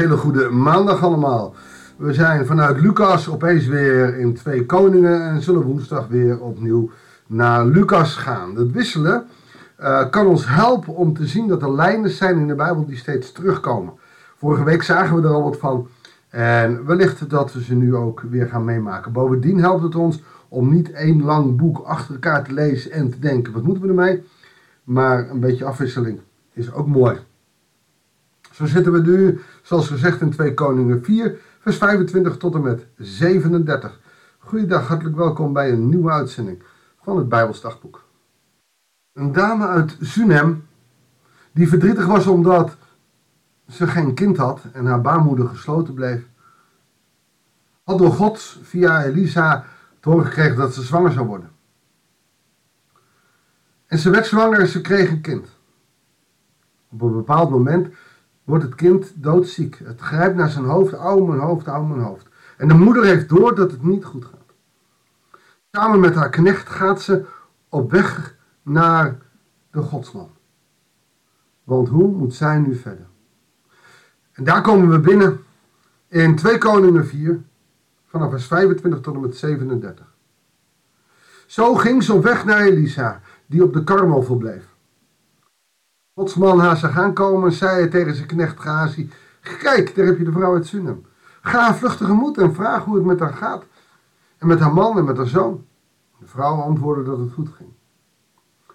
Hele goede maandag allemaal. We zijn vanuit Lucas opeens weer in Twee Koningen en zullen woensdag weer opnieuw naar Lucas gaan. Het wisselen uh, kan ons helpen om te zien dat er lijnen zijn in de Bijbel die steeds terugkomen. Vorige week zagen we er al wat van en wellicht dat we ze nu ook weer gaan meemaken. Bovendien helpt het ons om niet één lang boek achter elkaar te lezen en te denken, wat moeten we ermee? Maar een beetje afwisseling is ook mooi. Zo zitten we nu, zoals gezegd, in 2 Koningen 4, vers 25 tot en met 37. Goeiedag, hartelijk welkom bij een nieuwe uitzending van het Bijbelsdagboek. Een dame uit Sunem, die verdrietig was omdat ze geen kind had en haar baarmoeder gesloten bleef, had door God via Elisa te horen gekregen dat ze zwanger zou worden. En ze werd zwanger en ze kreeg een kind. Op een bepaald moment wordt het kind doodziek. Het grijpt naar zijn hoofd, au mijn hoofd, au mijn hoofd. En de moeder heeft door dat het niet goed gaat. Samen met haar knecht gaat ze op weg naar de godsman. Want hoe moet zij nu verder? En daar komen we binnen in 2 Koningen 4, vanaf vers 25 tot en met 37. Zo ging ze op weg naar Elisa, die op de Karmel verbleef. Godsman haast zag aankomen, zei hij tegen zijn knecht Gazi, kijk, daar heb je de vrouw uit Sunem. Ga haar tegemoet en vraag hoe het met haar gaat. En met haar man en met haar zoon. De vrouw antwoordde dat het goed ging.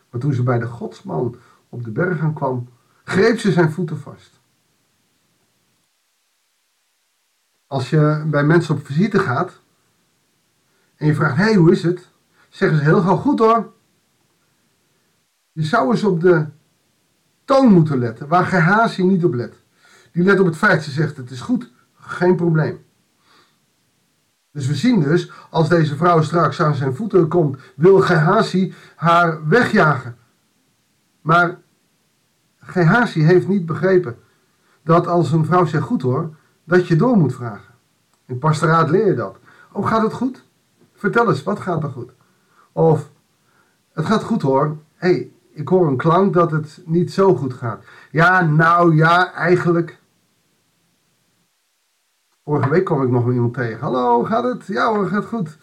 Maar toen ze bij de godsman op de berg aankwam, greep ze zijn voeten vast. Als je bij mensen op visite gaat en je vraagt, hé, hey, hoe is het? Zeggen ze heel gauw, goed hoor. Je zou eens op de toon moeten letten, waar Gehazi niet op let. Die let op het feit, ze zegt het is goed, geen probleem. Dus we zien dus, als deze vrouw straks aan zijn voeten komt, wil Gehazi haar wegjagen. Maar Gehazi heeft niet begrepen dat als een vrouw zegt goed hoor, dat je door moet vragen. In pastoraat leer je dat. Oh, gaat het goed? Vertel eens, wat gaat er goed? Of, het gaat goed hoor. Hey, ik hoor een klank dat het niet zo goed gaat. Ja, nou ja, eigenlijk. Vorige week kwam ik nog iemand tegen. Hallo, gaat het? Ja hoor, gaat goed.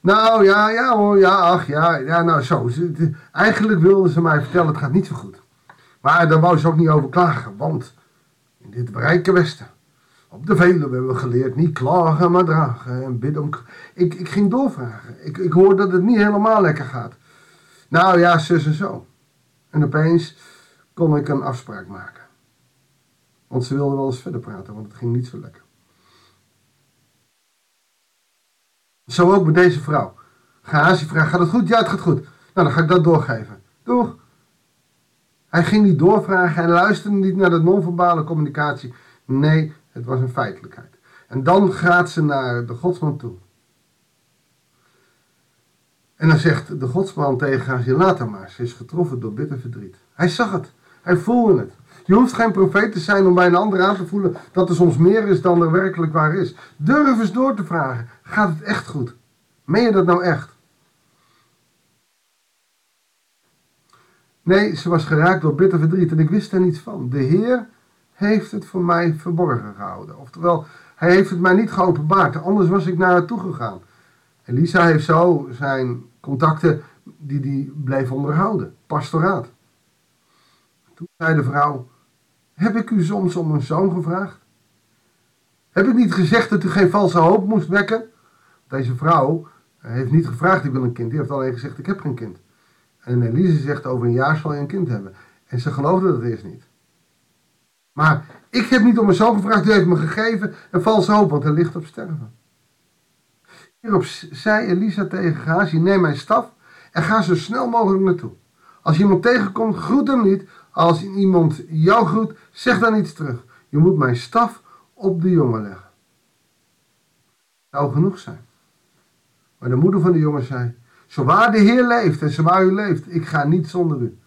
Nou ja, ja hoor, ja, ach ja, ja, nou zo. Eigenlijk wilden ze mij vertellen, het gaat niet zo goed. Maar daar wou ze ook niet over klagen, want in dit rijke Westen, op de Veluwe hebben we geleerd niet klagen, maar dragen en bidden om... Ik, ik ging doorvragen. Ik, ik hoor dat het niet helemaal lekker gaat. Nou ja, zus en zo. En opeens kon ik een afspraak maken. Want ze wilden wel eens verder praten, want het ging niet zo lekker. Zo ook met deze vrouw. Gehazi vraagt, gaat het goed? Ja, het gaat goed. Nou, dan ga ik dat doorgeven. Doeg. Hij ging niet doorvragen en luisterde niet naar de non-verbale communicatie. Nee, het was een feitelijkheid. En dan gaat ze naar de godsman toe. En dan zegt de godsman tegen haar, laat maar, ze is getroffen door bitter verdriet. Hij zag het, hij voelde het. Je hoeft geen profeet te zijn om bij een ander aan te voelen dat er soms meer is dan er werkelijk waar is. Durf eens door te vragen, gaat het echt goed? Meen je dat nou echt? Nee, ze was geraakt door bitter verdriet en ik wist er niets van. De Heer heeft het voor mij verborgen gehouden. Oftewel, hij heeft het mij niet geopenbaard, anders was ik naar haar toe gegaan. Elisa heeft zo zijn contacten die hij bleef onderhouden. Pastoraat. Toen zei de vrouw, heb ik u soms om een zoon gevraagd? Heb ik niet gezegd dat u geen valse hoop moest wekken? Deze vrouw heeft niet gevraagd, ik wil een kind. Die heeft alleen gezegd, ik heb geen kind. En Elise zegt, over een jaar zal je een kind hebben. En ze geloofde dat eerst niet. Maar ik heb niet om een zoon gevraagd, u heeft me gegeven een valse hoop, want hij ligt op sterven. Hierop zei Elisa tegen Gazi, neem mijn staf en ga zo snel mogelijk naartoe. Als iemand tegenkomt, groet hem niet. Als iemand jou groet, zeg dan iets terug. Je moet mijn staf op de jongen leggen. Zou genoeg zijn. Maar de moeder van de jongen zei, zowaar de Heer leeft en zowaar u leeft, ik ga niet zonder u.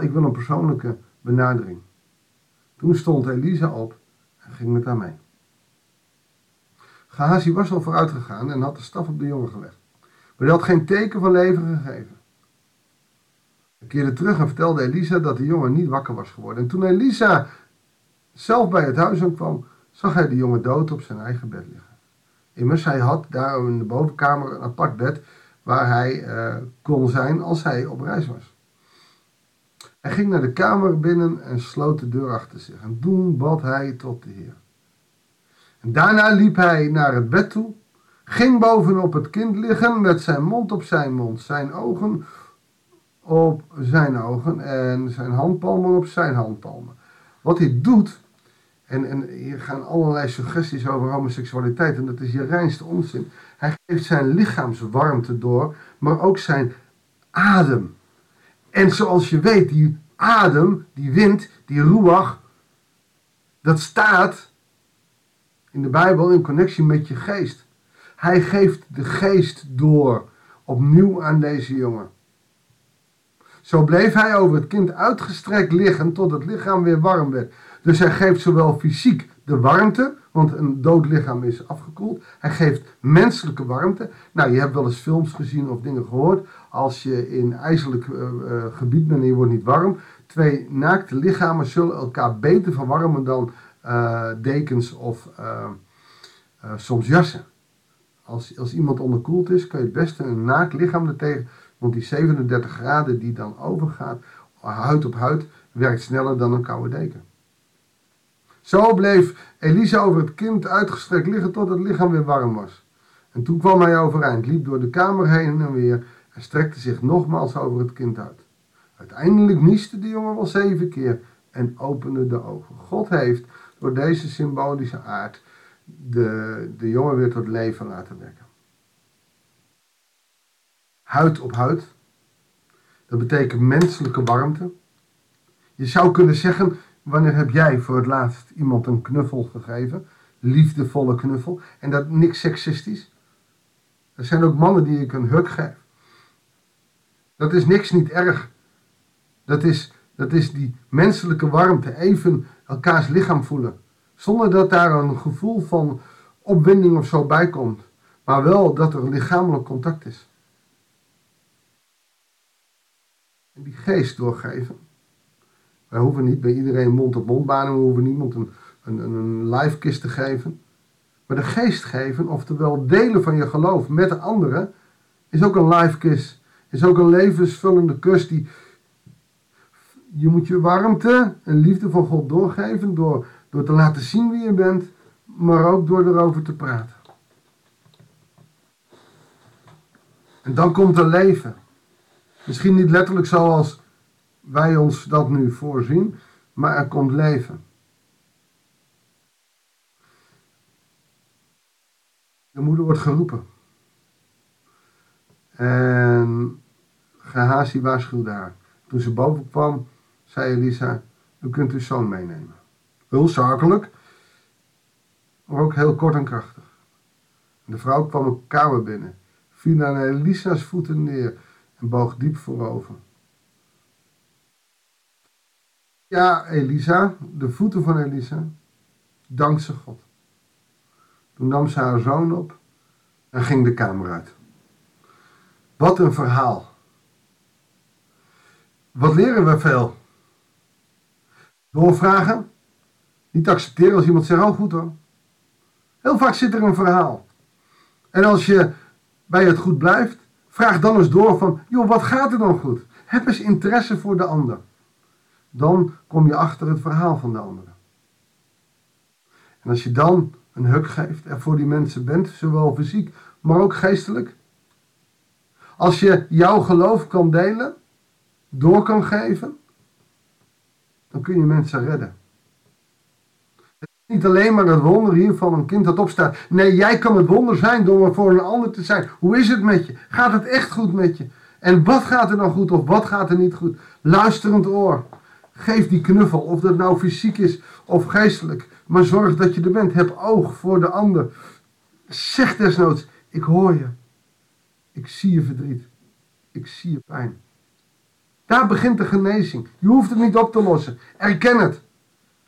Ik wil een persoonlijke benadering. Toen stond Elisa op en ging met haar mee. Gehazi was al vooruit gegaan en had de staf op de jongen gelegd. Maar hij had geen teken van leven gegeven. Hij keerde terug en vertelde Elisa dat de jongen niet wakker was geworden. En toen Elisa zelf bij het huis aankwam, zag hij de jongen dood op zijn eigen bed liggen. Immers, hij had daar in de bovenkamer een apart bed waar hij uh, kon zijn als hij op reis was. Hij ging naar de kamer binnen en sloot de deur achter zich. En toen bad hij tot de Heer. Daarna liep hij naar het bed toe, ging bovenop het kind liggen met zijn mond op zijn mond, zijn ogen op zijn ogen en zijn handpalmen op zijn handpalmen. Wat hij doet, en, en hier gaan allerlei suggesties over homoseksualiteit en dat is je reinste onzin. Hij geeft zijn lichaamswarmte door, maar ook zijn adem. En zoals je weet, die adem, die wind, die ruach, dat staat in de Bijbel in connectie met je geest. Hij geeft de geest door, opnieuw aan deze jongen. Zo bleef hij over het kind uitgestrekt liggen tot het lichaam weer warm werd. Dus hij geeft zowel fysiek de warmte, want een dood lichaam is afgekoeld. Hij geeft menselijke warmte. Nou, je hebt wel eens films gezien of dingen gehoord. Als je in ijzerlijk uh, gebied bent en je wordt niet warm. Twee naakte lichamen zullen elkaar beter verwarmen dan uh, dekens of soms jassen. Als, als iemand onderkoeld is, kun je het beste een naakt lichaam er tegen. Want die 37 graden die dan overgaat, huid op huid, werkt sneller dan een koude deken. Zo bleef Elisa over het kind uitgestrekt liggen tot het lichaam weer warm was. En toen kwam hij overeind, liep door de kamer heen en weer en strekte zich nogmaals over het kind uit. Uiteindelijk nieste de jongen wel zeven keer en opende de ogen. God heeft door deze symbolische aard de, de jongen weer tot leven laten wekken. Huid op huid, dat betekent menselijke warmte. Je zou kunnen zeggen, Wanneer heb jij voor het laatst iemand een knuffel gegeven? Liefdevolle knuffel. En dat niks seksistisch. Er zijn ook mannen die ik een huk geef. Dat is niks niet erg. Dat is, dat is die menselijke warmte. Even elkaars lichaam voelen. Zonder dat daar een gevoel van opwinding of zo bij komt. Maar wel dat er lichamelijk contact is. En die geest doorgeven. Wij hoeven niet bij iedereen mond-op-mond banen, we hoeven niemand een, een, een live kist te geven. Maar de geest geven, oftewel delen van je geloof met de anderen, is ook een live kiss. Is ook een levensvullende kus die. Je moet je warmte en liefde van God doorgeven door, door te laten zien wie je bent, maar ook door erover te praten. En dan komt er leven. Misschien niet letterlijk zoals wij ons dat nu voorzien, maar er komt leven. De moeder wordt geroepen. En Gehazi waarschuwde haar. Toen ze boven kwam, zei Elisa, u kunt uw zoon meenemen. Heel zakelijk, maar ook heel kort en krachtig. De vrouw kwam een kamer binnen, viel aan Elisa's voeten neer en boog diep voorover. Ja, Elisa, de voeten van Elisa, dank ze God. Toen nam ze haar zoon op en ging de kamer uit. Wat een verhaal. Wat leren we veel? Doorvragen. Niet accepteren als iemand zegt, oh goed hoor. Heel vaak zit er een verhaal. En als je bij het goed blijft, vraag dan eens door van, joh, wat gaat er dan goed? Heb eens interesse voor de ander dan kom je achter het verhaal van de anderen. En als je dan een huk geeft en voor die mensen bent, zowel fysiek, maar ook geestelijk. Als je jouw geloof kan delen, door kan geven, dan kun je mensen redden. Het is niet alleen maar het wonder hier van een kind dat opstaat. Nee, jij kan het wonder zijn door voor een ander te zijn. Hoe is het met je? Gaat het echt goed met je? En wat gaat er dan goed of wat gaat er niet goed? Luisterend oor. Geef die knuffel, of dat nou fysiek is of geestelijk. Maar zorg dat je er bent. Heb oog voor de ander. Zeg desnoods, ik hoor je. Ik zie je verdriet. Ik zie je pijn. Daar begint de genezing. Je hoeft het niet op te lossen. Erken het.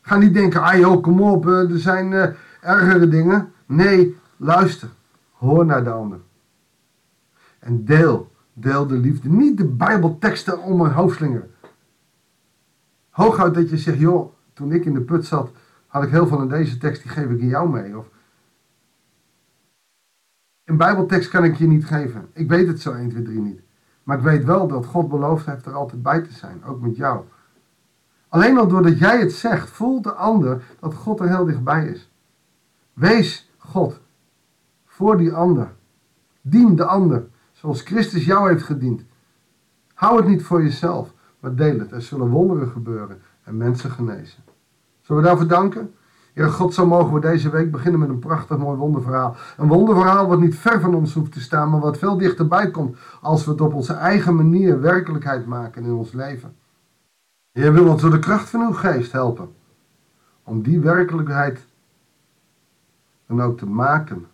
Ga niet denken, ah joh, kom op, eh, er zijn uh, ergere dingen. Nee, luister. Hoor naar de ander. En deel, deel de liefde. Niet de bijbelteksten om een hoofd slingeren. Hooguit dat je zegt, joh, toen ik in de put zat, had ik heel veel in deze tekst, die geef ik in jou mee. Of een bijbeltekst kan ik je niet geven. Ik weet het zo 1, 2, 3 niet. Maar ik weet wel dat God beloofd heeft er altijd bij te zijn, ook met jou. Alleen al doordat jij het zegt, voelt de ander dat God er heel dichtbij is. Wees God voor die ander. Dien de ander, zoals Christus jou heeft gediend. Hou het niet voor jezelf, maar deel het. Er zullen wonderen gebeuren en mensen genezen. Zullen we daarvoor danken? Heer God, zo mogen we deze week beginnen met een prachtig mooi wonderverhaal. Een wonderverhaal wat niet ver van ons hoeft te staan, maar wat veel dichterbij komt als we het op onze eigen manier werkelijkheid maken in ons leven. Heer wil ons door de kracht van uw geest helpen om die werkelijkheid dan ook te maken.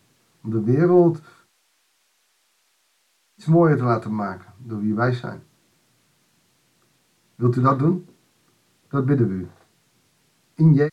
Om de wereld iets mooier te laten maken door wie wij zijn. Wilt u dat doen? Dat bidden we u. In Jezus.